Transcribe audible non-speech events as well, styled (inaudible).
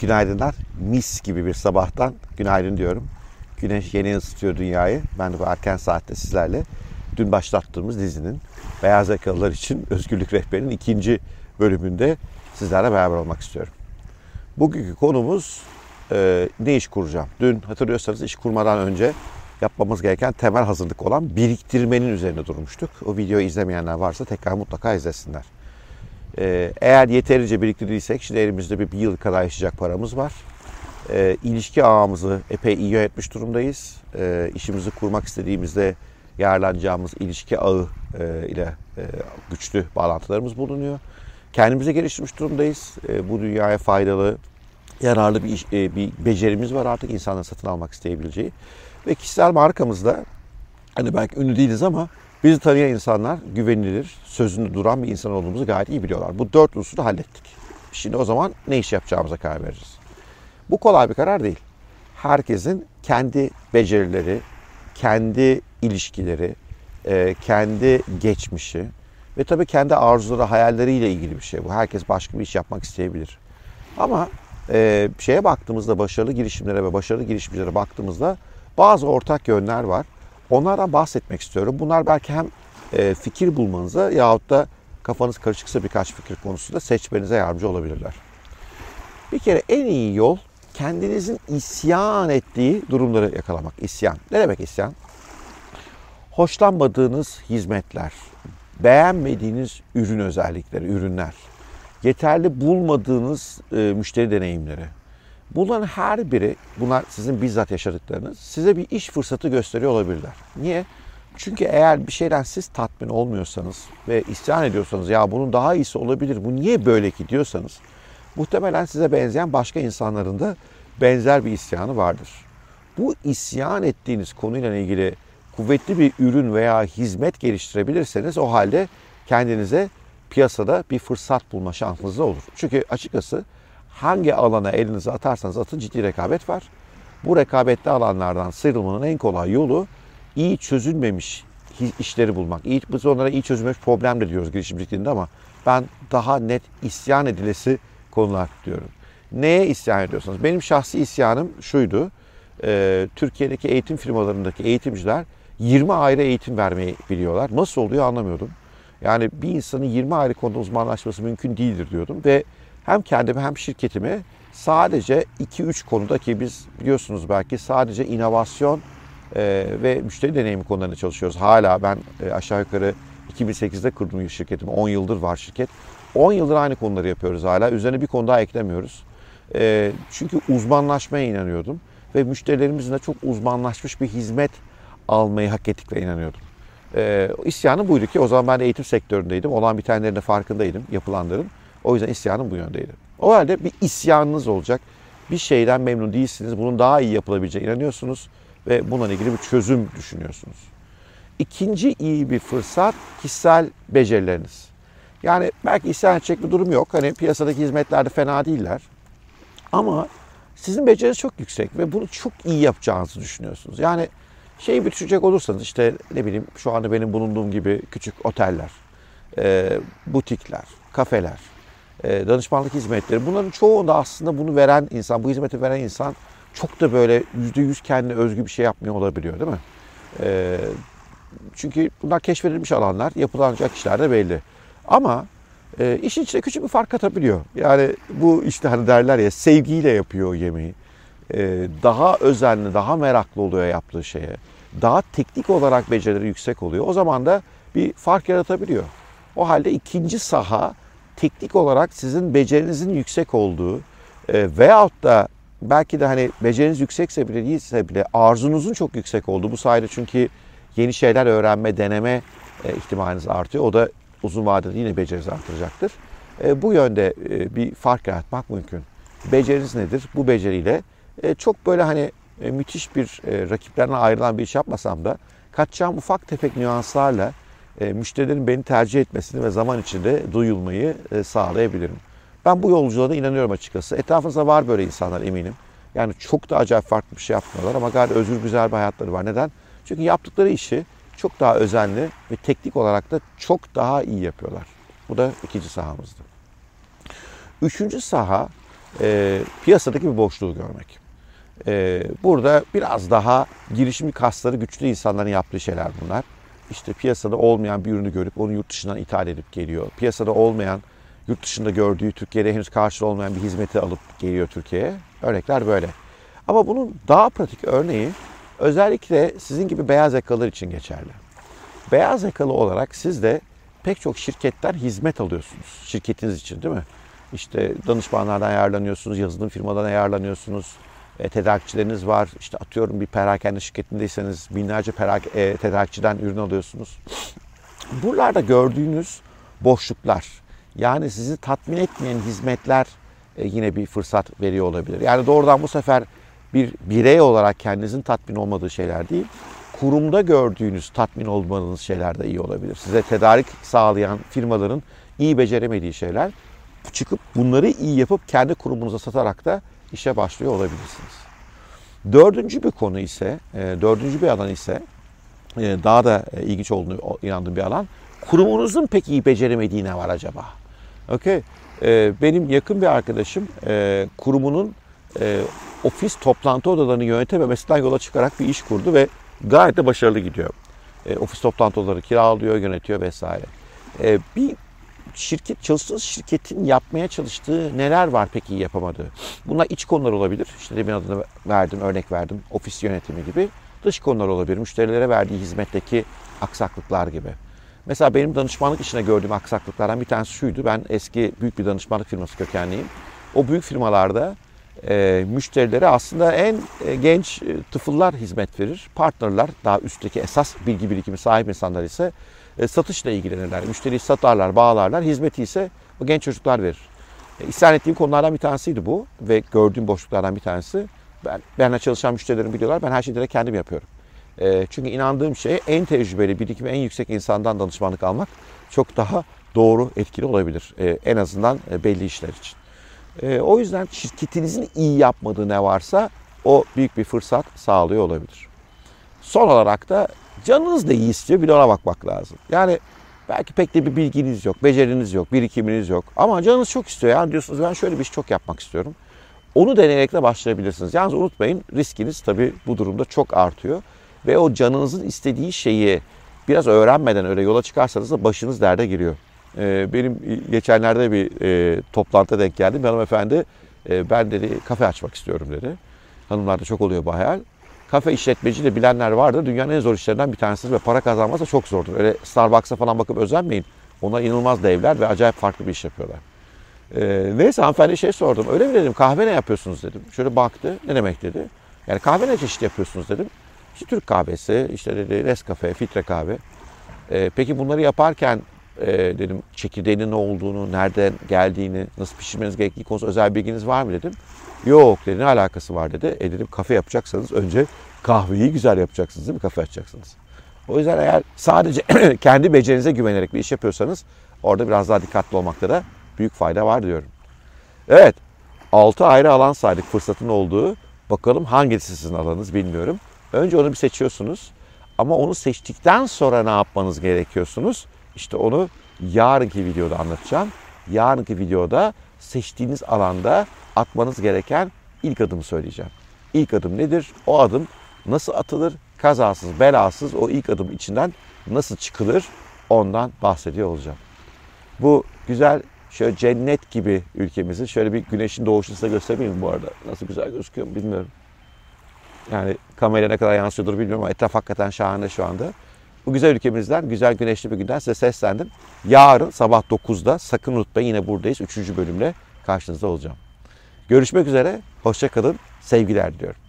Günaydınlar. Mis gibi bir sabahtan günaydın diyorum. Güneş yeni ısıtıyor dünyayı. Ben de bu erken saatte sizlerle dün başlattığımız dizinin Beyaz Yakalılar için Özgürlük Rehberi'nin ikinci bölümünde sizlerle beraber olmak istiyorum. Bugünkü konumuz e, ne iş kuracağım? Dün hatırlıyorsanız iş kurmadan önce yapmamız gereken temel hazırlık olan biriktirmenin üzerine durmuştuk. O videoyu izlemeyenler varsa tekrar mutlaka izlesinler. Ee, eğer yeterince biriktirdiysek şimdi elimizde bir, bir yıl kadar yaşayacak paramız var. Ee, ilişki ağımızı epey iyi yönetmiş durumdayız. Ee, işimizi kurmak istediğimizde yararlanacağımız ilişki ağı e, ile e, güçlü bağlantılarımız bulunuyor. Kendimize geliştirmiş durumdayız. E, bu dünyaya faydalı, yararlı bir, iş, e, bir becerimiz var artık insanların satın almak isteyebileceği. Ve kişisel markamızda hani belki ünlü değiliz ama Bizi tanıyan insanlar güvenilir, sözünde duran bir insan olduğumuzu gayet iyi biliyorlar. Bu dört unsuru hallettik. Şimdi o zaman ne iş yapacağımıza karar veririz. Bu kolay bir karar değil. Herkesin kendi becerileri, kendi ilişkileri, e, kendi geçmişi ve tabii kendi arzuları, hayalleriyle ilgili bir şey bu. Herkes başka bir iş yapmak isteyebilir. Ama e, şeye baktığımızda, başarılı girişimlere ve başarılı girişimcilere baktığımızda bazı ortak yönler var. Onlardan bahsetmek istiyorum. Bunlar belki hem e, fikir bulmanıza yahut da kafanız karışıksa birkaç fikir konusunda seçmenize yardımcı olabilirler. Bir kere en iyi yol kendinizin isyan ettiği durumları yakalamak. İsyan. Ne demek isyan? Hoşlanmadığınız hizmetler, beğenmediğiniz ürün özellikleri, ürünler, yeterli bulmadığınız e, müşteri deneyimleri, Bunların her biri, bunlar sizin bizzat yaşadıklarınız, size bir iş fırsatı gösteriyor olabilirler. Niye? Çünkü eğer bir şeyden siz tatmin olmuyorsanız ve isyan ediyorsanız ya bunun daha iyisi olabilir, bu niye böyle ki diyorsanız muhtemelen size benzeyen başka insanların da benzer bir isyanı vardır. Bu isyan ettiğiniz konuyla ilgili kuvvetli bir ürün veya hizmet geliştirebilirseniz o halde kendinize piyasada bir fırsat bulma şansınız da olur. Çünkü açıkçası hangi alana elinizi atarsanız atın ciddi rekabet var. Bu rekabetli alanlardan sıyrılmanın en kolay yolu iyi çözülmemiş işleri bulmak. İyi, biz onlara iyi çözülmemiş problem de diyoruz girişimcilikinde ama ben daha net isyan edilesi konular diyorum. Neye isyan ediyorsanız? Benim şahsi isyanım şuydu. E, Türkiye'deki eğitim firmalarındaki eğitimciler 20 ayrı eğitim vermeyi biliyorlar. Nasıl oluyor anlamıyordum. Yani bir insanın 20 ayrı konuda uzmanlaşması mümkün değildir diyordum ve hem kendimi hem şirketimi sadece 2-3 konuda ki biz biliyorsunuz belki sadece inovasyon e, ve müşteri deneyimi konularında çalışıyoruz. Hala ben e, aşağı yukarı 2008'de kurdum şirketimi. 10 yıldır var şirket. 10 yıldır aynı konuları yapıyoruz hala. Üzerine bir konu daha eklemiyoruz. E, çünkü uzmanlaşmaya inanıyordum. Ve müşterilerimizin de çok uzmanlaşmış bir hizmet almayı hak ettiklerine inanıyordum. E, buydu ki o zaman ben eğitim sektöründeydim. Olan bitenlerin de farkındaydım yapılanların. O yüzden isyanım bu yöndeydi. O halde bir isyanınız olacak. Bir şeyden memnun değilsiniz. Bunun daha iyi yapılabileceğine inanıyorsunuz ve bununla ilgili bir çözüm düşünüyorsunuz. İkinci iyi bir fırsat kişisel becerileriniz. Yani belki isyan edecek bir durum yok. Hani piyasadaki hizmetlerde fena değiller. Ama sizin beceriniz çok yüksek ve bunu çok iyi yapacağınızı düşünüyorsunuz. Yani şeyi bir düşünecek olursanız işte ne bileyim şu anda benim bulunduğum gibi küçük oteller, butikler, kafeler, danışmanlık hizmetleri. Bunların çoğunda aslında bunu veren insan, bu hizmeti veren insan çok da böyle yüzde yüz kendine özgü bir şey yapmıyor olabiliyor değil mi? E, çünkü bunlar keşfedilmiş alanlar, yapılacak işler de belli. Ama e, işin içine küçük bir fark katabiliyor. Yani bu işte hani derler ya sevgiyle yapıyor yemeği. E, daha özenli, daha meraklı oluyor yaptığı şeye. Daha teknik olarak becerileri yüksek oluyor. O zaman da bir fark yaratabiliyor. O halde ikinci saha teknik olarak sizin becerinizin yüksek olduğu e, veyahut da belki de hani beceriniz yüksekse bile değilse bile arzunuzun çok yüksek olduğu bu sayede çünkü yeni şeyler öğrenme, deneme e, ihtimaliniz artıyor. O da uzun vadede yine becerinizi artıracaktır. E, bu yönde e, bir fark yaratmak mümkün. Beceriniz nedir? Bu beceriyle e, çok böyle hani e, müthiş bir e, rakiplerine ayrılan bir iş yapmasam da kaçacağım ufak tefek nüanslarla müşterilerin beni tercih etmesini ve zaman içinde duyulmayı e, sağlayabilirim. Ben bu yolculuğa da inanıyorum açıkçası. Etrafınızda var böyle insanlar eminim. Yani çok da acayip farklı bir şey yapmıyorlar ama gayet özgür güzel bir hayatları var. Neden? Çünkü yaptıkları işi çok daha özenli ve teknik olarak da çok daha iyi yapıyorlar. Bu da ikinci sahamızdı. Üçüncü saha e, piyasadaki bir boşluğu görmek. E, burada biraz daha girişimci kasları güçlü insanların yaptığı şeyler bunlar. İşte piyasada olmayan bir ürünü görüp onu yurt dışından ithal edip geliyor. Piyasada olmayan, yurt dışında gördüğü, Türkiye'de henüz karşılığı olmayan bir hizmeti alıp geliyor Türkiye'ye. Örnekler böyle. Ama bunun daha pratik örneği özellikle sizin gibi beyaz yakalılar için geçerli. Beyaz yakalı olarak siz de pek çok şirketten hizmet alıyorsunuz şirketiniz için değil mi? İşte danışmanlardan ayarlanıyorsunuz, yazılım firmadan ayarlanıyorsunuz, e, tedarikçileriniz var. İşte atıyorum bir perakende şirketindeyseniz binlerce perak, e, tedarikçiden ürün alıyorsunuz. Buralarda gördüğünüz boşluklar, yani sizi tatmin etmeyen hizmetler e, yine bir fırsat veriyor olabilir. Yani doğrudan bu sefer bir birey olarak kendinizin tatmin olmadığı şeyler değil, kurumda gördüğünüz tatmin olmanız şeyler de iyi olabilir. Size tedarik sağlayan firmaların iyi beceremediği şeyler çıkıp bunları iyi yapıp kendi kurumunuza satarak da işe başlıyor olabilirsiniz. Dördüncü bir konu ise, e, dördüncü bir alan ise e, daha da e, ilginç olduğunu inandığım bir alan. Kurumunuzun pek iyi beceremediği ne var acaba? Okay. Benim yakın bir arkadaşım kurumunun ofis toplantı odalarını yönetememesinden yola çıkarak bir iş kurdu ve gayet de başarılı gidiyor. Ofis toplantı odaları kiralıyor, yönetiyor vesaire. Bir şirket çalıştığı şirketin yapmaya çalıştığı neler var peki yapamadığı? Bunlar iç konular olabilir. İşte demin adını verdim, örnek verdim. Ofis yönetimi gibi. Dış konular olabilir. Müşterilere verdiği hizmetteki aksaklıklar gibi. Mesela benim danışmanlık işine gördüğüm aksaklıklardan bir tanesi şuydu. Ben eski büyük bir danışmanlık firması kökenliyim. O büyük firmalarda e, müşterilere aslında en e, genç e, tıfıllar hizmet verir. Partnerler, daha üstteki esas bilgi birikimi sahip insanlar ise e, satışla ilgilenirler. Müşteriyi satarlar, bağlarlar. Hizmeti ise o genç çocuklar verir. E, ettiğim konulardan bir tanesiydi bu ve gördüğüm boşluklardan bir tanesi. Ben, benimle çalışan müşterilerim biliyorlar. Ben her şeyi direkt kendim yapıyorum. E, çünkü inandığım şey en tecrübeli, birikimi en yüksek insandan danışmanlık almak çok daha doğru, etkili olabilir. E, en azından e, belli işler için. E, o yüzden şirketinizin iyi yapmadığı ne varsa o büyük bir fırsat sağlıyor olabilir. Son olarak da Canınız da iyi istiyor bir de ona bakmak lazım. Yani belki pek de bir bilginiz yok, beceriniz yok, birikiminiz yok. Ama canınız çok istiyor. Yani diyorsunuz ben şöyle bir iş çok yapmak istiyorum. Onu deneyerek de başlayabilirsiniz. Yalnız unutmayın riskiniz tabii bu durumda çok artıyor. Ve o canınızın istediği şeyi biraz öğrenmeden öyle yola çıkarsanız da başınız derde giriyor. Ee, benim geçenlerde bir e, toplantıda denk geldim. Bir hanımefendi e, ben dedi kafe açmak istiyorum dedi. Hanımlarda çok oluyor bu hayal kafe işletmeci de bilenler vardır. Dünyanın en zor işlerinden bir tanesidir ve para kazanması çok zordur. Öyle Starbucks'a falan bakıp özenmeyin. Onlar inanılmaz devler ve acayip farklı bir iş yapıyorlar. Ee, neyse hanımefendi şey sordum. Öyle mi dedim kahve ne yapıyorsunuz dedim. Şöyle baktı ne demek dedi. Yani kahve ne çeşit yapıyorsunuz dedim. İşte Türk kahvesi, işte dedi Nescafe, filtre kahve. Ee, peki bunları yaparken e, dedim çekirdeğinin ne olduğunu, nereden geldiğini, nasıl pişirmeniz gerektiği konusunda özel bilginiz var mı dedim. Yok dedi ne alakası var dedi. E dedim kafe yapacaksanız önce kahveyi güzel yapacaksınız değil mi? Kafe açacaksınız. O yüzden eğer sadece (clears throat) kendi becerinize güvenerek bir iş yapıyorsanız orada biraz daha dikkatli olmakta da büyük fayda var diyorum. Evet 6 ayrı alan saydık fırsatın olduğu. Bakalım hangisi sizin alanınız bilmiyorum. Önce onu bir seçiyorsunuz. Ama onu seçtikten sonra ne yapmanız gerekiyorsunuz? İşte onu yarınki videoda anlatacağım. Yarınki videoda seçtiğiniz alanda atmanız gereken ilk adımı söyleyeceğim. İlk adım nedir? O adım nasıl atılır? Kazasız, belasız o ilk adım içinden nasıl çıkılır? Ondan bahsediyor olacağım. Bu güzel şöyle cennet gibi ülkemizi şöyle bir güneşin doğuşunu size göstereyim bu arada? Nasıl güzel gözüküyor bilmiyorum. Yani kamera ne kadar yansıyordur bilmiyorum ama etraf hakikaten şahane şu anda. Bu güzel ülkemizden, güzel güneşli bir günden size seslendim. Yarın sabah 9'da sakın unutmayın yine buradayız. 3. bölümle karşınızda olacağım. Görüşmek üzere, hoşçakalın, sevgiler diliyorum.